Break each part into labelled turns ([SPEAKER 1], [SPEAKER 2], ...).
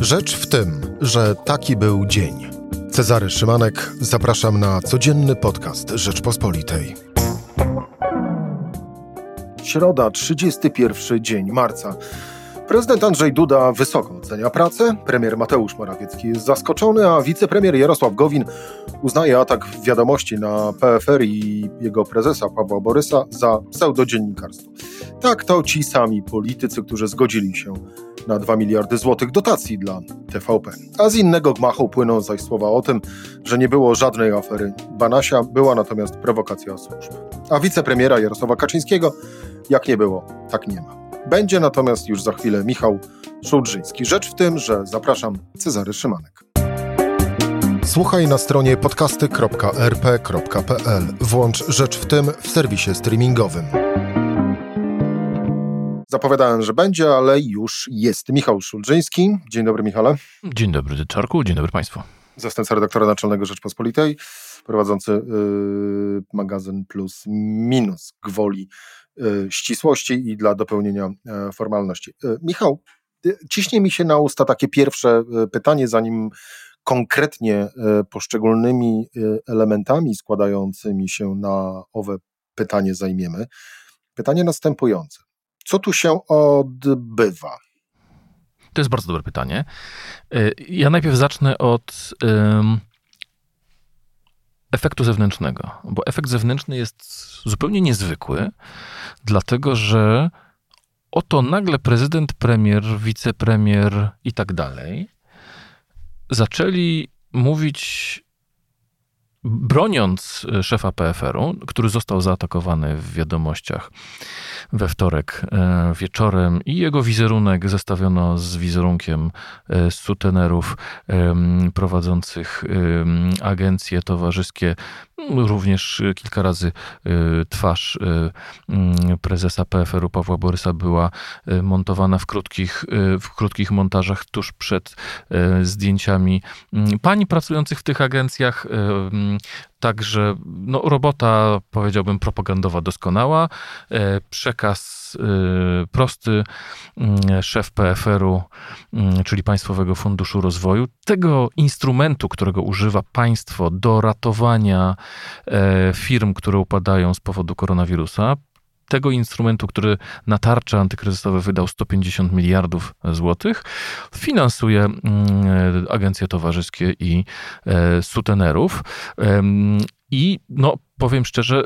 [SPEAKER 1] Rzecz w tym, że taki był dzień. Cezary Szymanek, zapraszam na codzienny podcast Rzeczpospolitej. Środa, 31 dzień marca. Prezydent Andrzej Duda wysoko ocenia pracę, premier Mateusz Morawiecki jest zaskoczony, a wicepremier Jarosław Gowin uznaje atak w wiadomości na PFR i jego prezesa Pawła Borysa za pseudodziennikarstwo. Tak, to ci sami politycy, którzy zgodzili się na 2 miliardy złotych dotacji dla TVP. A z innego gmachu płyną zaś słowa o tym, że nie było żadnej afery Banasia, była natomiast prowokacja służb. A wicepremiera Jarosława Kaczyńskiego, jak nie było, tak nie ma. Będzie natomiast już za chwilę Michał Szulżyński. Rzecz w tym, że zapraszam Cezary Szymanek. Słuchaj na stronie podcasty.rp.pl. Włącz Rzecz w tym w serwisie streamingowym. Zapowiadałem, że będzie, ale już jest. Michał Szulżyński. Dzień dobry, Michale.
[SPEAKER 2] Dzień dobry, Czarku. Dzień dobry Państwu.
[SPEAKER 1] Zastępca redaktora naczelnego Rzeczpospolitej, prowadzący yy, magazyn Plus Minus gwoli ścisłości i dla dopełnienia yy, formalności. Y, Michał, ciśnie mi się na usta takie pierwsze pytanie, zanim konkretnie poszczególnymi elementami składającymi się na owe pytanie zajmiemy. Pytanie następujące. Co tu się odbywa?
[SPEAKER 2] To jest bardzo dobre pytanie. Ja najpierw zacznę od efektu zewnętrznego, bo efekt zewnętrzny jest zupełnie niezwykły, dlatego że oto nagle prezydent, premier, wicepremier i tak dalej zaczęli mówić broniąc szefa PFR-u, który został zaatakowany w wiadomościach we wtorek e, wieczorem i jego wizerunek zestawiono z wizerunkiem e, sutenerów prowadzących agencje towarzyskie, również kilka razy twarz prezesa PFR-u Pawła Borysa była montowana w krótkich, w krótkich montażach tuż przed zdjęciami pań pracujących w tych agencjach Także no, robota, powiedziałbym, propagandowa doskonała. E, przekaz e, prosty. Mm, szef PFR-u, mm, czyli Państwowego Funduszu Rozwoju, tego instrumentu, którego używa państwo do ratowania e, firm, które upadają z powodu koronawirusa, tego instrumentu, który na tarcze antykryzysowe wydał 150 miliardów złotych, finansuje mm, agencje towarzyskie i e, sutenerów. I no, powiem szczerze, y,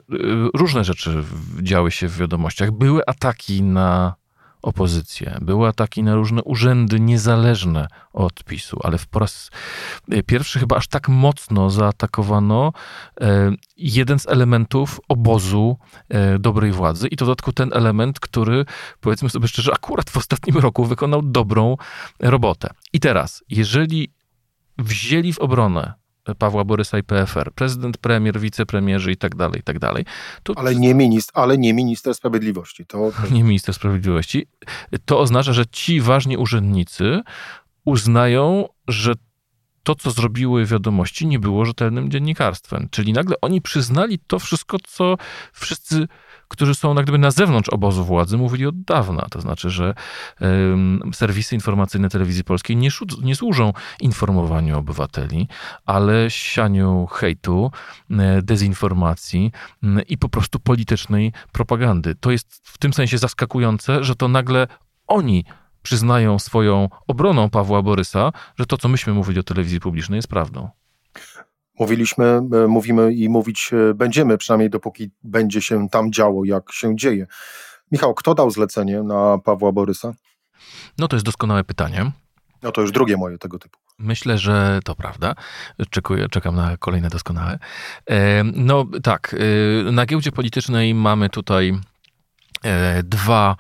[SPEAKER 2] różne rzeczy działy się w wiadomościach. Były ataki na opozycję. Były ataki na różne urzędy niezależne od PiSu, ale po raz e, pierwszy chyba aż tak mocno zaatakowano e, jeden z elementów obozu e, dobrej władzy i to w dodatku ten element, który powiedzmy sobie szczerze, akurat w ostatnim roku wykonał dobrą robotę. I teraz, jeżeli wzięli w obronę Pawła Borysa i PFR, prezydent, premier, wicepremierzy i tak dalej, i tak dalej.
[SPEAKER 1] To ale, nie minister, ale nie minister sprawiedliwości. To...
[SPEAKER 2] Nie minister sprawiedliwości. To oznacza, że ci ważni urzędnicy uznają, że to, co zrobiły wiadomości, nie było rzetelnym dziennikarstwem. Czyli nagle oni przyznali to wszystko, co wszyscy którzy są jak na zewnątrz obozu władzy, mówili od dawna. To znaczy, że serwisy informacyjne telewizji polskiej nie, nie służą informowaniu obywateli, ale sianiu hejtu, e, dezinformacji i po prostu politycznej propagandy. To jest w tym sensie zaskakujące, że to nagle oni przyznają swoją obroną Pawła Borysa, że to, co myśmy mówili o telewizji publicznej, jest prawdą.
[SPEAKER 1] Mówiliśmy, e, mówimy i mówić e, będziemy, przynajmniej dopóki będzie się tam działo, jak się dzieje. Michał, kto dał zlecenie na Pawła Borysa?
[SPEAKER 2] No to jest doskonałe pytanie.
[SPEAKER 1] No to już drugie moje tego typu.
[SPEAKER 2] Myślę, że to prawda. Czekuję, czekam na kolejne doskonałe. E, no tak, na giełdzie politycznej mamy tutaj dwa,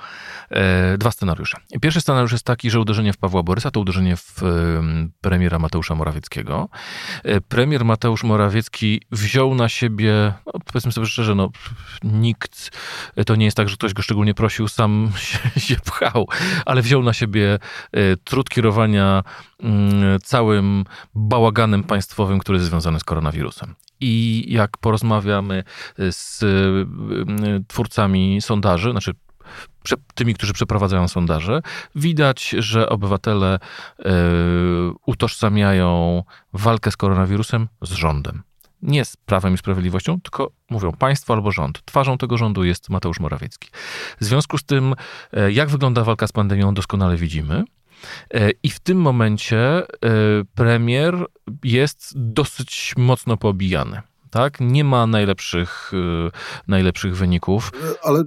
[SPEAKER 2] e, dwa scenariusze. Pierwszy scenariusz jest taki, że uderzenie w Pawła Borysa to uderzenie w premiera Mateusza Morawieckiego. E, premier Mateusz Morawiecki wziął na siebie, no powiedzmy sobie szczerze, no, nikt, to nie jest tak, że ktoś go szczególnie prosił, sam się, się pchał, ale wziął na siebie trud kierowania mm, całym bałaganem państwowym, który jest związany z koronawirusem i jak porozmawiamy z y, twórcami sondaży, znaczy tymi, którzy przeprowadzają sondaże, widać, że obywatele utożsamiają walkę z koronawirusem z rządem nie z Prawem i Sprawiedliwością, tylko mówią państwo albo rząd. Twarzą tego rządu jest Mateusz Morawiecki. W związku z tym, jak wygląda walka z pandemią, doskonale widzimy. E, I w tym momencie e, premier jest dosyć mocno pobijany. Tak? Nie ma najlepszych, najlepszych wyników.
[SPEAKER 1] Ale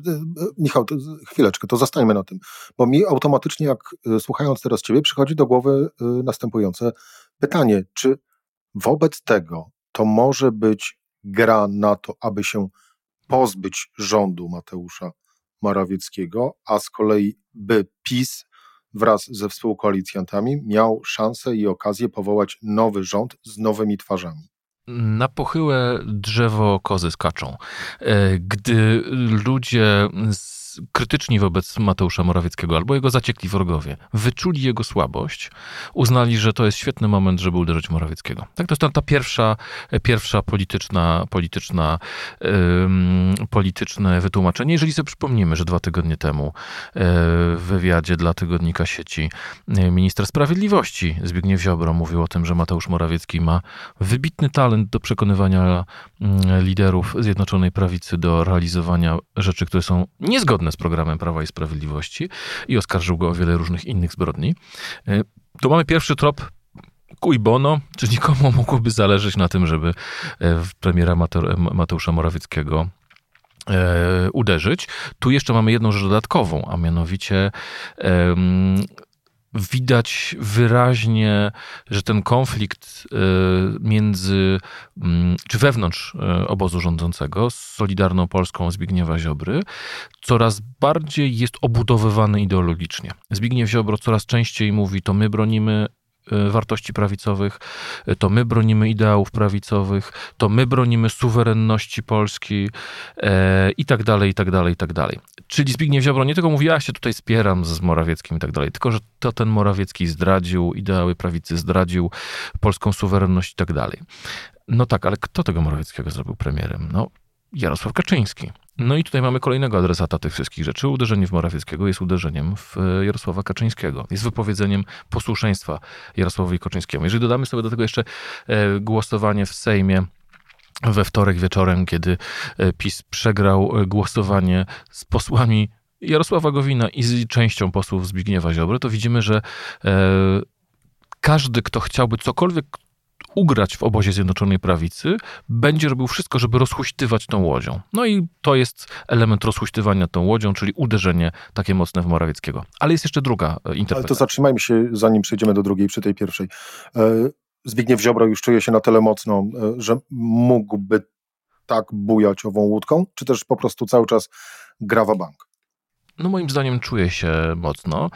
[SPEAKER 1] Michał, chwileczkę, to zostańmy na tym, bo mi automatycznie, jak słuchając teraz Ciebie, przychodzi do głowy następujące pytanie: czy wobec tego, to może być gra na to, aby się pozbyć rządu Mateusza Morawieckiego, a z kolei by PiS wraz ze współkoalicjantami miał szansę i okazję powołać nowy rząd z nowymi twarzami.
[SPEAKER 2] Na pochyłe drzewo kozy skaczą. E, gdy ludzie z krytyczni wobec Mateusza Morawieckiego albo jego zaciekli wrogowie wyczuli jego słabość, uznali, że to jest świetny moment, żeby uderzyć Morawieckiego. Tak, to jest ta, ta pierwsza, pierwsza polityczna, polityczna, polityczne wytłumaczenie. Jeżeli sobie przypomnimy, że dwa tygodnie temu e, w wywiadzie dla tygodnika sieci e, minister sprawiedliwości Zbigniew Ziobro mówił o tym, że Mateusz Morawiecki ma wybitny talent do przekonywania mm, liderów Zjednoczonej Prawicy do realizowania rzeczy, które są niezgodne z programem Prawa i Sprawiedliwości i oskarżył go o wiele różnych innych zbrodni. E, to mamy pierwszy trop cui bono, czy nikomu mogłoby zależeć na tym, żeby e, premiera Mateusza Morawieckiego e, uderzyć. Tu jeszcze mamy jedną rzecz dodatkową, a mianowicie widać wyraźnie, że ten konflikt e, między, mm, czy wewnątrz e, obozu rządzącego z Solidarną Polską Zbigniewa Ziobry coraz bardziej jest obudowywany ideologicznie. Zbigniew Ziobro coraz częściej mówi, to my bronimy wartości prawicowych, e, to my bronimy ideałów prawicowych, to my bronimy suwerenności Polski e, i tak dalej, i tak dalej, i tak dalej. Czyli Zbigniew Ziobro nie tylko mówi, ja się tutaj spieram z Morawieckim i tak dalej, tylko że to ten Morawiecki zdradził ideały prawicy, zdradził polską suwerenność i tak dalej. No tak, ale kto tego Morawieckiego zrobił premierem? No Jarosław Kaczyński. No i tutaj mamy kolejnego adresata tych wszystkich rzeczy. Uderzenie w Morawieckiego jest uderzeniem w e, Jarosława Kaczyńskiego. Jest wypowiedzeniem posłuszeństwa Jarosławowi Kaczyńskiemu. Jeżeli dodamy sobie do tego jeszcze e, głosowanie w Sejmie we wtorek wieczorem, kiedy e, PiS przegrał głosowanie z posłami Jarosława Gowina i z częścią posłów Zbigniewa Ziobry, to widzimy, że każdy, kto chciałby cokolwiek ugrać w obozie Zjednoczonej Prawicy, będzie robił wszystko, żeby rozhuśtywać tą łodzią. No i to jest element rozhuśtywania tą łodzią, czyli uderzenie takie mocne w Morawieckiego. Ale jest jeszcze druga interpretacja. Ale
[SPEAKER 1] to zatrzymajmy się, zanim przejdziemy do drugiej, przy tej pierwszej. E, Zbigniew Ziobro już czuje się na tyle mocno, e, że mógłby tak bujać ową łódką, czy też po prostu cały czas grawa bank?
[SPEAKER 2] No moim zdaniem czuje się mocno,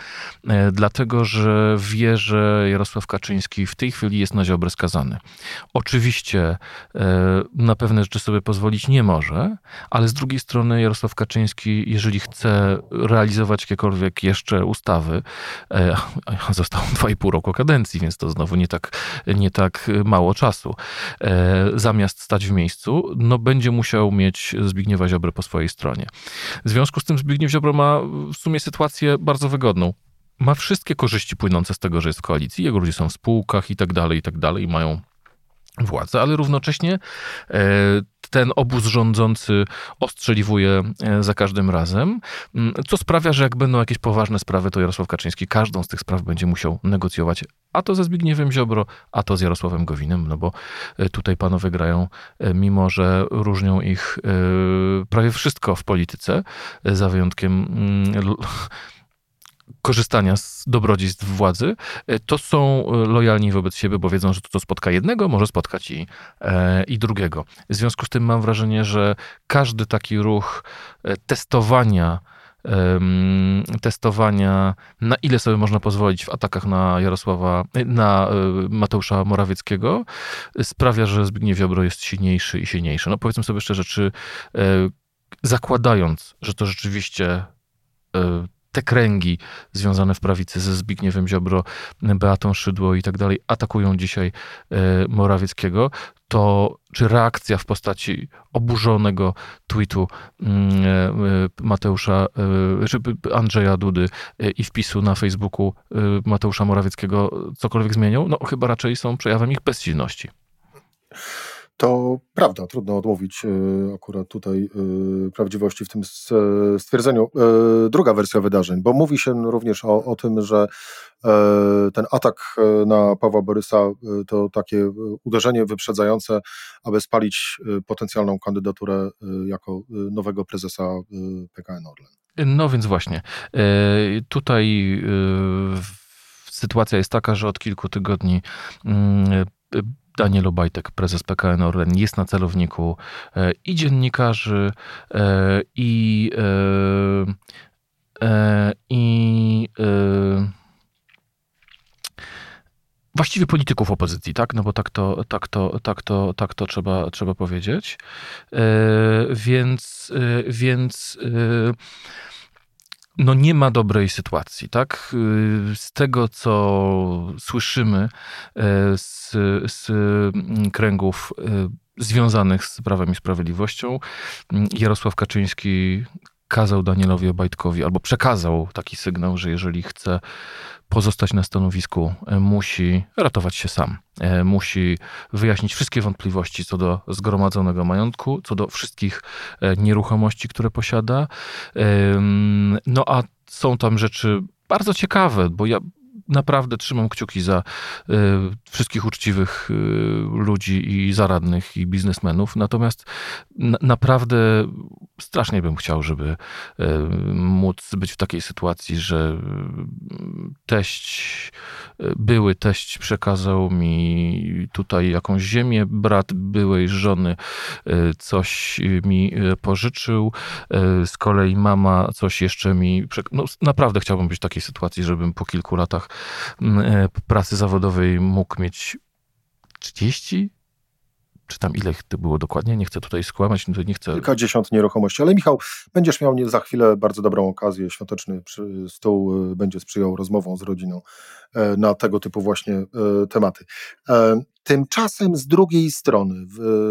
[SPEAKER 2] e, dlatego że wie, że Jarosław Kaczyński w tej chwili jest na Ziobrę skazany. Oczywiście e, na pewne rzeczy sobie pozwolić nie może, ale z drugiej strony Jarosław Kaczyński, jeżeli chce realizować jakiekolwiek jeszcze ustawy, e, został 2,5 roku kadencji, więc to znowu nie tak, nie tak mało czasu, zamiast stać w miejscu, no będzie musiał mieć Zbigniewa Ziobrę po swojej stronie. W związku z tym Zbigniew Ziobro ma w sumie sytuację bardzo wygodną. Ma wszystkie korzyści płynące z tego, że jest w koalicji. Jego ludzie są w spółkach i tak dalej, i tak dalej, mają władzę, ale równocześnie e, ten obóz rządzący ostrzeliwuje e, za każdym razem, mm, co sprawia, że jak będą jakieś poważne sprawy, to Jarosław Kaczyński każdą z tych spraw będzie musiał negocjować, a to ze Zbigniewem Ziobro, a to z Jarosławem Gowinem, no bo e, tutaj panowie grają, mimo że różnią ich prawie wszystko w polityce, za wyjątkiem mm, korzystania z dobrodziejstw władzy, e, to są e, lojalni wobec siebie, bo wiedzą, że to, co spotka jednego, może spotkać i, e, i drugiego. W związku z tym mam wrażenie, że każdy taki ruch testowania, testowania, na ile sobie można pozwolić w atakach na Jarosława, na Mateusza Morawieckiego, sprawia, że Zbigniew Ziobro jest silniejszy i silniejszy. No powiedzmy sobie szczerze, czy zakładając, że to rzeczywiście te kręgi związane w prawicy ze Zbigniewem Ziobro, Beatą Szydło i tak dalej atakują dzisiaj e, Morawieckiego, to czy reakcja w postaci oburzonego tweetu mm, e, Mateusza, czy Andrzeja Dudy i wpisu na Facebooku Mateusza Morawieckiego cokolwiek zmienią? No chyba raczej są przejawem ich bezsilności.
[SPEAKER 1] To prawda, trudno odmówić e, akurat tutaj e, prawdziwości w tym stwierdzeniu. E, druga wersja wydarzeń, bo mówi się również o, o tym, że ten atak na Pawła Borysa to takie uderzenie wyprzedzające, aby spalić potencjalną kandydaturę jako nowego prezesa PKN Orlen.
[SPEAKER 2] No więc właśnie. Tutaj sytuacja jest taka, że od kilku tygodni mm, Daniel Obajtek, prezes PKN Orlen, jest na celowniku e, i dziennikarzy, e, i, e, i właściwie polityków opozycji, tak? No bo tak to, tak to, tak to, tak to trzeba, trzeba powiedzieć. Więc, więc no nie ma dobrej sytuacji, tak? Z tego, co słyszymy z, z kręgów związanych z Prawem i Sprawiedliwością, Jarosław Kaczyński kazał Danielowi Obajtkowi, albo przekazał taki sygnał, że jeżeli chce pozostać na stanowisku, e, musi ratować się sam. E, musi wyjaśnić wszystkie wątpliwości co do zgromadzonego majątku, co do wszystkich e, nieruchomości, które posiada. No a są tam rzeczy bardzo ciekawe, bo ja naprawdę trzymam kciuki za y, wszystkich uczciwych y, ludzi i zaradnych i biznesmenów. Natomiast naprawdę strasznie bym chciał, żeby y, móc być w takiej sytuacji, że teść, były teść przekazał mi tutaj jakąś ziemię, brat byłej żony coś mi pożyczył, z kolei mama coś jeszcze mi... No, naprawdę chciałbym być w takiej sytuacji, żebym po kilku latach pracy zawodowej mógł mieć 30, czy tam ile to było dokładnie, nie chcę tutaj skłamać, nie chcę...
[SPEAKER 1] Kilkadziesiąt nieruchomości, ale Michał, będziesz miał za chwilę bardzo dobrą okazję, świąteczny stół e, będzie sprzyjał rozmową z rodziną e, na tego typu właśnie tematy. Tymczasem z drugiej strony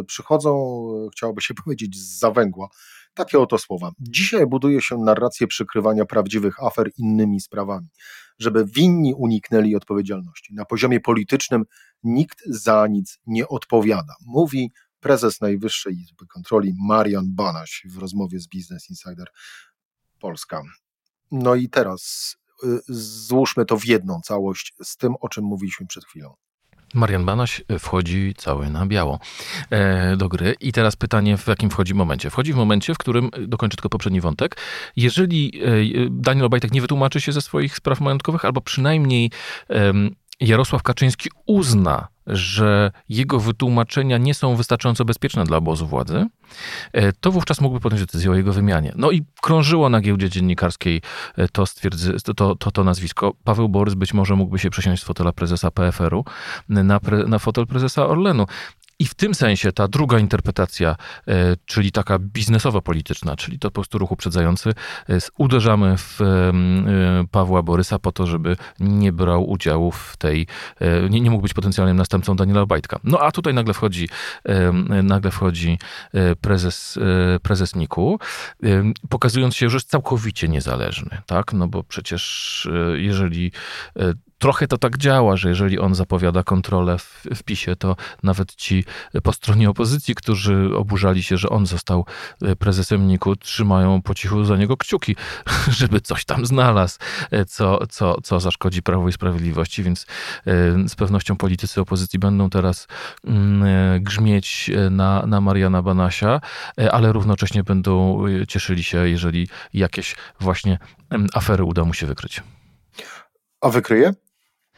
[SPEAKER 1] przychodzą, chciałoby się powiedzieć, z zawęgła, takie oto słowa. Dzisiaj buduje się narrację przykrywania prawdziwych afer innymi sprawami żeby winni uniknęli odpowiedzialności. Na poziomie politycznym nikt za nic nie odpowiada. Mówi prezes Najwyższej Izby Kontroli Marian Banaś w rozmowie z Business Insider Polska. No i teraz y, złóżmy to w jedną całość z tym, o czym mówiliśmy przed chwilą.
[SPEAKER 2] Marian Banaś wchodzi cały na biało e, do gry. I teraz pytanie, w jakim wchodzi momencie? Wchodzi w momencie, w którym, dokończę tylko poprzedni wątek, jeżeli e, Daniel Obajtek nie wytłumaczy się ze swoich spraw majątkowych, albo przynajmniej Jarosław Kaczyński uzna, że jego wytłumaczenia nie są wystarczająco bezpieczne dla obozu władzy, e, to wówczas mógłby podjąć decyzję o jego wymianie. No i krążyło na giełdzie dziennikarskiej e, to, to, to, to nazwisko. Paweł Borys być może mógłby się przesiąść z fotela prezesa PFR-u na, pre, na fotel prezesa Orlenu. I w tym sensie ta druga interpretacja, e, czyli taka biznesowo-polityczna, czyli to po prostu ruch uprzedzający, uderzamy w e, Pawła Borysa po to, żeby nie brał udziału w tej, e, nie, nie mógł być potencjalnym następcą Daniela Obajtka. No a tutaj nagle wchodzi, nagle wchodzi prezes, prezes Niku, pokazując się, że jest całkowicie niezależny, tak? No bo przecież jeżeli trochę to tak działa, że jeżeli on zapowiada kontrolę w, w PiSie, to nawet ci po stronie opozycji, którzy oburzali się, że on został e, prezesem NIK-u, trzymają po cichu za niego kciuki, żeby coś tam znalazł, e, co, co, co zaszkodzi Prawo i Sprawiedliwości, więc e, z pewnością politycy opozycji będą teraz mm, grzmieć na, na Mariana Banasia, ale równocześnie będą cieszyli się, jeżeli jakieś właśnie afery uda mu się wykryć.
[SPEAKER 1] A wykryje?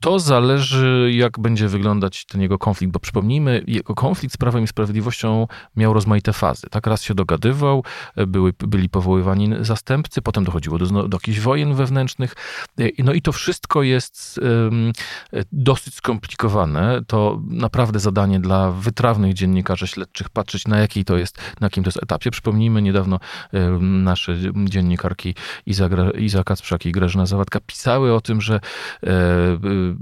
[SPEAKER 2] To zależy, jak będzie wyglądać ten jego konflikt, bo przypomnijmy, jego konflikt z Prawem i Sprawiedliwością miał rozmaite fazy. Tak, raz się dogadywał, były, byli powoływani zastępcy, potem dochodziło do, do jakichś wojen wewnętrznych. No i to wszystko jest dosyć skomplikowane. To naprawdę zadanie dla wytrawnych dziennikarzy śledczych patrzeć, na jakiej to jest, na jakim to jest etapie. Przypomnijmy, niedawno nasze dziennikarki Iza, Iza Kacprzak i Grażyna Zawadka pisały o tym, że e,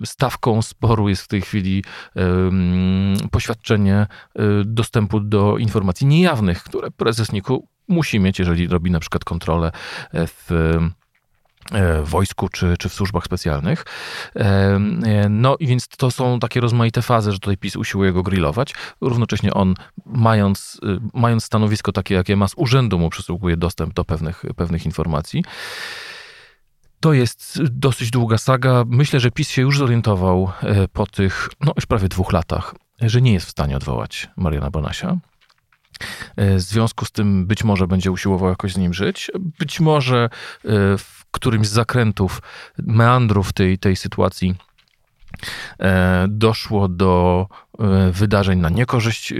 [SPEAKER 2] stawką sporu jest w tej chwili poświadczenie e, dostępu do informacji niejawnych, które prezes NIK-u musi mieć, jeżeli robi na przykład kontrolę w E, wojsku czy, czy w służbach specjalnych. E, e, no i więc to są takie rozmaite fazy, że tutaj PiS usiłuje go grillować. Równocześnie on, mając, mając stanowisko takie, jakie ma z urzędu, mu przysługuje dostęp do pewnych, pewnych informacji. To jest dosyć długa saga. Myślę, że PiS się już zorientował po tych, no już prawie dwóch latach, że nie jest w stanie odwołać Mariana Bonasia. W związku z tym być może będzie usiłował jakoś z nim żyć. Być może w którymś z zakrętów, meandrów tej, tej sytuacji e, doszło do e, wydarzeń na niekorzyść e,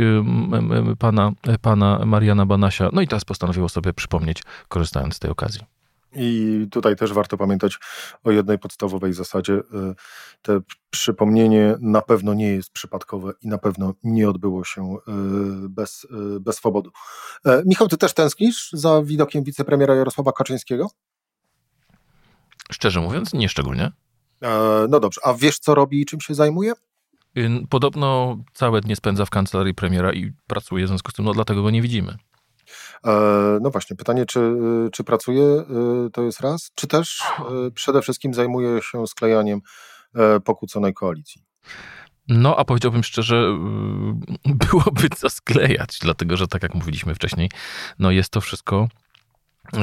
[SPEAKER 2] pana, pana Mariana Banasia. No i teraz postanowiło sobie przypomnieć, korzystając z tej okazji.
[SPEAKER 1] I tutaj też warto pamiętać o jednej podstawowej zasadzie. Te przypomnienie na pewno nie jest przypadkowe i na pewno nie odbyło się bez, bez swobodu. Michał, ty też tęsknisz za widokiem wicepremiera Jarosława Kaczyńskiego?
[SPEAKER 2] Szczerze mówiąc, nie szczególnie.
[SPEAKER 1] E, no dobrze, a wiesz co robi i czym się zajmuje?
[SPEAKER 2] Podobno całe dnie spędza w kancelarii premiera i pracuje, w związku z tym no, dlatego go nie widzimy.
[SPEAKER 1] E, no właśnie, pytanie, czy, czy pracuje, e, to jest raz, czy też przede wszystkim zajmuje się sklejaniem pokłóconej koalicji?
[SPEAKER 2] No, a powiedziałbym szczerze, byłoby co sklejać, dlatego że tak jak mówiliśmy wcześniej, no jest to wszystko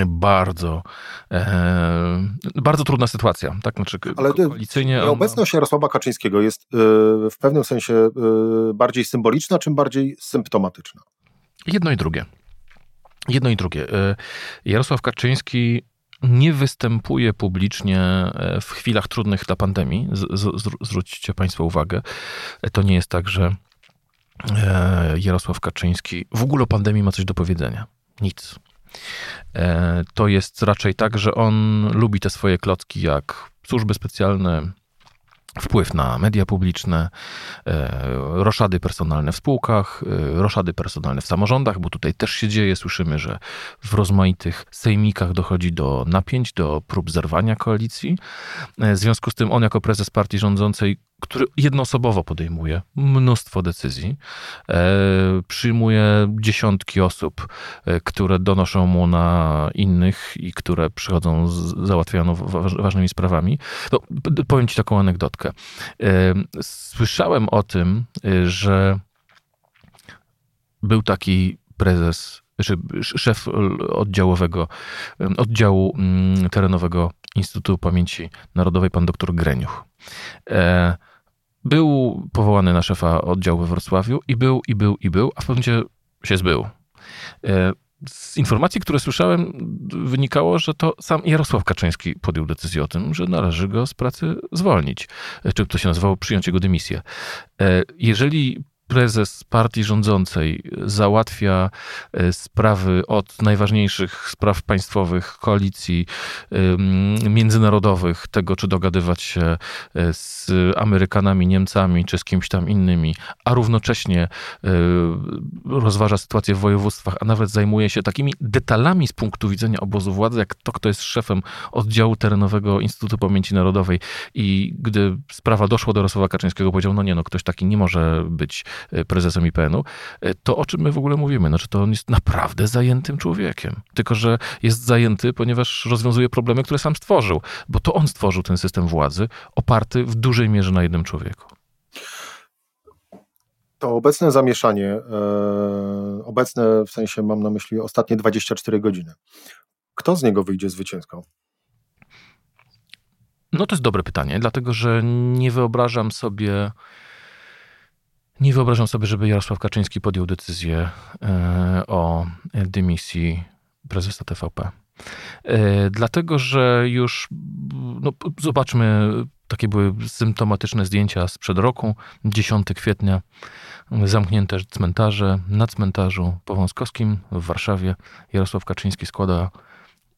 [SPEAKER 2] bardzo, e, bardzo trudna sytuacja. Tak? Znaczy,
[SPEAKER 1] Ale koalicyjnie obecność Jarosława Kaczyńskiego jest e, w pewnym sensie e, bardziej symboliczna, czy bardziej symptomatyczna?
[SPEAKER 2] Jedno i drugie. Jedno i drugie. E, Jarosław Kaczyński nie występuje publicznie e, w chwilach trudnych dla pandemii. Z, z, zwróćcie Państwo uwagę. To nie jest tak, że Jarosław Kaczyński w ogóle o pandemii ma coś do powiedzenia. Nic. E, to jest raczej tak, że on lubi te swoje klocki jak służby specjalne, wpływ na media publiczne, e, roszady personalne w spółkach, e, roszady personalne w samorządach, bo tutaj też się dzieje. Słyszymy, że w rozmaitych sejmikach dochodzi do napięć, do prób zerwania koalicji. W związku z tym on jako prezes partii rządzącej który jednoosobowo podejmuje mnóstwo decyzji, e, przyjmuje dziesiątki osób, e, które donoszą mu na innych i które przychodzą z załatwianą ważnymi sprawami. No, powiem ci taką anegdotkę. E, słyszałem o tym, że był taki prezes, szef oddziałowego, oddziału terenowego Instytutu Pamięci Narodowej, pan doktor Greniuch. Był powołany na szefa oddziału we Wrocławiu i był, i był, i był, a w pewnym momencie się zbył. E, z informacji, które słyszałem, wynikało, że to sam Jarosław Kaczyński podjął decyzję o tym, że należy go z pracy zwolnić, e, czy to się nazywało przyjąć jego dymisję. E, jeżeli prezes partii rządzącej załatwia e, sprawy od najważniejszych spraw państwowych, koalicji międzynarodowych, tego czy dogadywać się e, z Amerykanami, Niemcami czy z kimś tam innymi, a równocześnie e, rozważa sytuację w województwach, a nawet zajmuje się takimi detalami z punktu widzenia obozu władzy, jak to, kto jest szefem oddziału terenowego Instytutu Pamięci Narodowej. I gdy sprawa doszła do Jarosława Kaczyńskiego, powiedział, no nie, no ktoś taki nie może być prezesem IPN-u, e, to o czym my w ogóle mówimy? Znaczy, to on jest naprawdę zajętym człowiekiem. Tylko, że jest zajęty, ponieważ rozwiązuje problemy, które sam stworzył, bo to on stworzył ten system władzy oparty w dużej mierze na jednym człowieku.
[SPEAKER 1] To obecne zamieszanie, e, obecne w sensie mam na myśli ostatnie 24 godziny. Kto z niego wyjdzie zwycięsko?
[SPEAKER 2] No to jest dobre pytanie, dlatego że nie wyobrażam sobie nie wyobrażam sobie, żeby Jarosław Kaczyński podjął decyzję e, o dymisji prezesa TVP. E, dlatego, że już no, zobaczmy takie były symptomatyczne zdjęcia sprzed roku, 10 kwietnia, zamknięte cmentarze. Na cmentarzu Powązkowskim w Warszawie Jarosław Kaczyński składa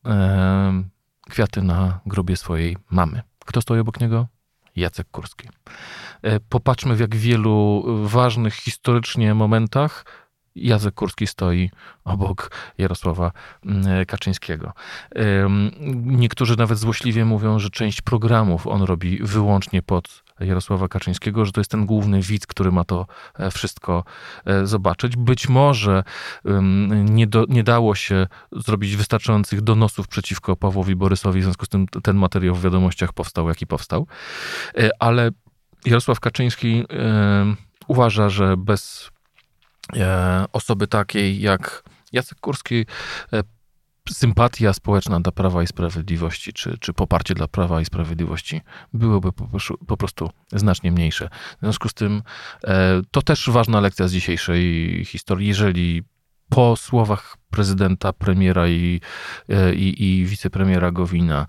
[SPEAKER 2] e, kwiaty na grobie swojej mamy. Kto stoi obok niego? Jacek Kurski. E, popatrzmy, w jak wielu ważnych historycznie momentach Jacek Kurski stoi obok Jarosława mm, Kaczyńskiego. Niektórzy nawet złośliwie mówią, że część programów on robi wyłącznie pod Jarosława Kaczyńskiego, że to jest ten główny widz, który ma to e, wszystko e, zobaczyć. Być może nie, do, nie dało się zrobić wystarczających donosów przeciwko Pawłowi Borysowi, w związku z tym ten materiał w wiadomościach powstał, jaki powstał. E, ale Jarosław Kaczyński uważa, że bez osoby takiej jak Jacek Kurski sympatia społeczna dla Prawa i Sprawiedliwości, czy, czy poparcie dla Prawa i Sprawiedliwości byłoby po, po prostu znacznie mniejsze. W związku z tym e, to też ważna lekcja z dzisiejszej historii. Jeżeli po słowach prezydenta, premiera i, e, i, i wicepremiera Gowina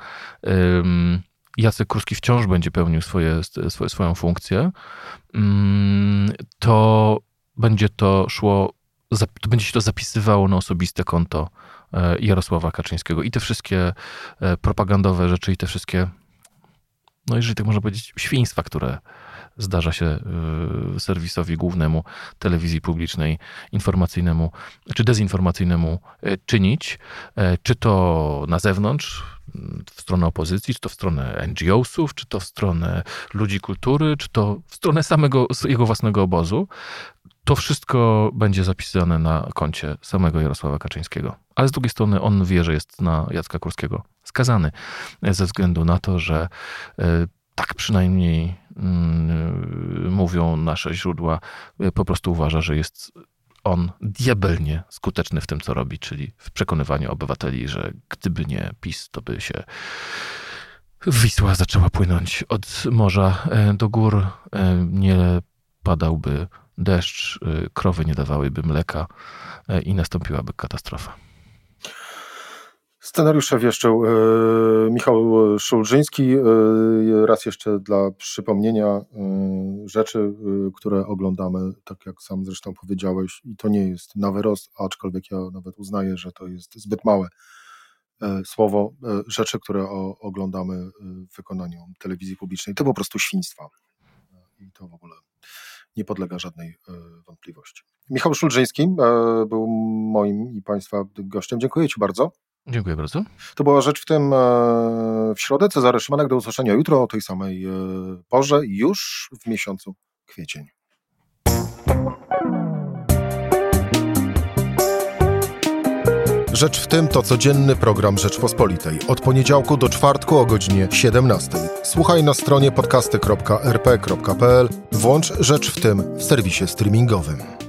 [SPEAKER 2] Jacek Kurski wciąż będzie pełnił swoje, swoje, swoją funkcję, mm, to będzie to szło, będzie się to zapisywało na osobiste konto E, Jarosława Kaczyńskiego. I te wszystkie e, propagandowe rzeczy, i te wszystkie, no jeżeli tak można powiedzieć, świństwa, które zdarza się e, serwisowi głównemu telewizji publicznej, informacyjnemu czy dezinformacyjnemu czynić, czy to na zewnątrz, w stronę opozycji, czy to w stronę NGO-sów, czy to w stronę ludzi kultury, czy to w stronę samego jego własnego obozu, to wszystko będzie zapisane na koncie samego Jarosława Kaczyńskiego. Ale z drugiej strony on wie, że jest na Jacka Kurskiego skazany ze względu na to, że e, tak przynajmniej mm, mówią nasze źródła, e, po prostu uważa, że jest on diabelnie skuteczny w tym, co robi, czyli w przekonywaniu obywateli, że gdyby nie PiS, to by się Wisła zaczęła płynąć od morza e, do gór, nie padałby deszcz, y, krowy nie dawałyby mleka e, i nastąpiłaby katastrofa.
[SPEAKER 1] Scenariusze wieszczył e, Michał Szulżyński. E, raz jeszcze dla przypomnienia rzeczy, które oglądamy, tak jak sam zresztą powiedziałeś, i to nie jest naweros, aczkolwiek ja nawet uznaję, że to jest zbyt małe słowo, rzeczy, które oglądamy w wykonaniu telewizji publicznej, to po prostu świństwa. I to w ogóle nie podlega żadnej e, wątpliwości. Michał Szulżyński e, był moim i Państwa gościem. Dziękuję Ci bardzo.
[SPEAKER 2] Dziękuję bardzo.
[SPEAKER 1] To była rzecz w tym e, w środę. Cezary Szymanek do usłyszenia jutro o tej samej porze, już w miesiącu kwiecień. Rzecz w tym to codzienny program Rzeczpospolitej. Od poniedziałku do czwartku o godzinie 17. Słuchaj na stronie podcasty.rp.pl. Włącz Rzecz w tym w serwisie streamingowym.